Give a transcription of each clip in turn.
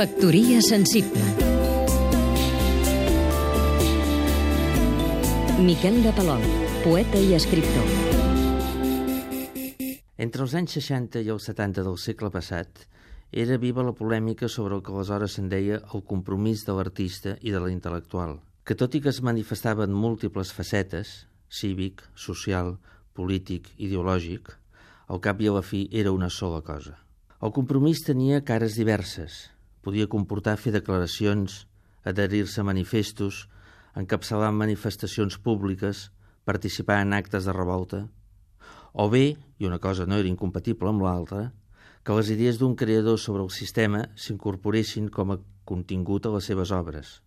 Factoria sensible Miquel de Palol, poeta i escriptor Entre els anys 60 i els 70 del segle passat era viva la polèmica sobre el que aleshores se'n deia el compromís de l'artista i de l'intel·lectual, que tot i que es manifestava en múltiples facetes, cívic, social, polític, ideològic, al cap i a la fi era una sola cosa. El compromís tenia cares diverses. Podia comportar fer declaracions, adherir-se a manifestos, encapçalar manifestacions públiques, participar en actes de revolta, o bé, i una cosa no era incompatible amb l'altra, que les idees d'un creador sobre el sistema s'incorporessin com a contingut a les seves obres,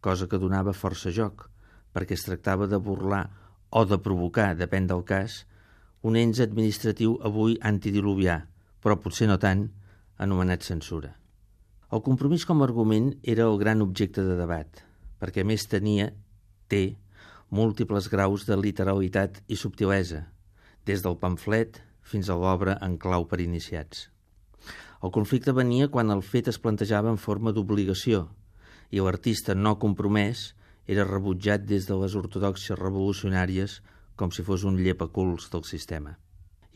cosa que donava força joc, perquè es tractava de burlar o de provocar, depèn del cas, un ens administratiu avui antidiluvià, però potser no tant, anomenat censura. El compromís com a argument era el gran objecte de debat, perquè més tenia, té, múltiples graus de literalitat i subtilesa, des del pamflet fins a l'obra en clau per iniciats. El conflicte venia quan el fet es plantejava en forma d'obligació i l'artista no compromès era rebutjat des de les ortodoxes revolucionàries com si fos un llepaculs del sistema.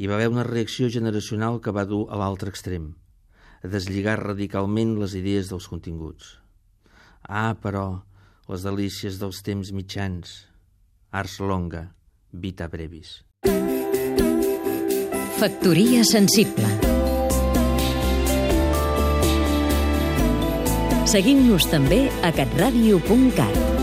Hi va haver una reacció generacional que va dur a l'altre extrem, deslligar radicalment les idees dels continguts. Ah, però, les delícies dels temps mitjans, ars longa, vita brevis. Factoria sensible Seguim-nos també a catradio.cat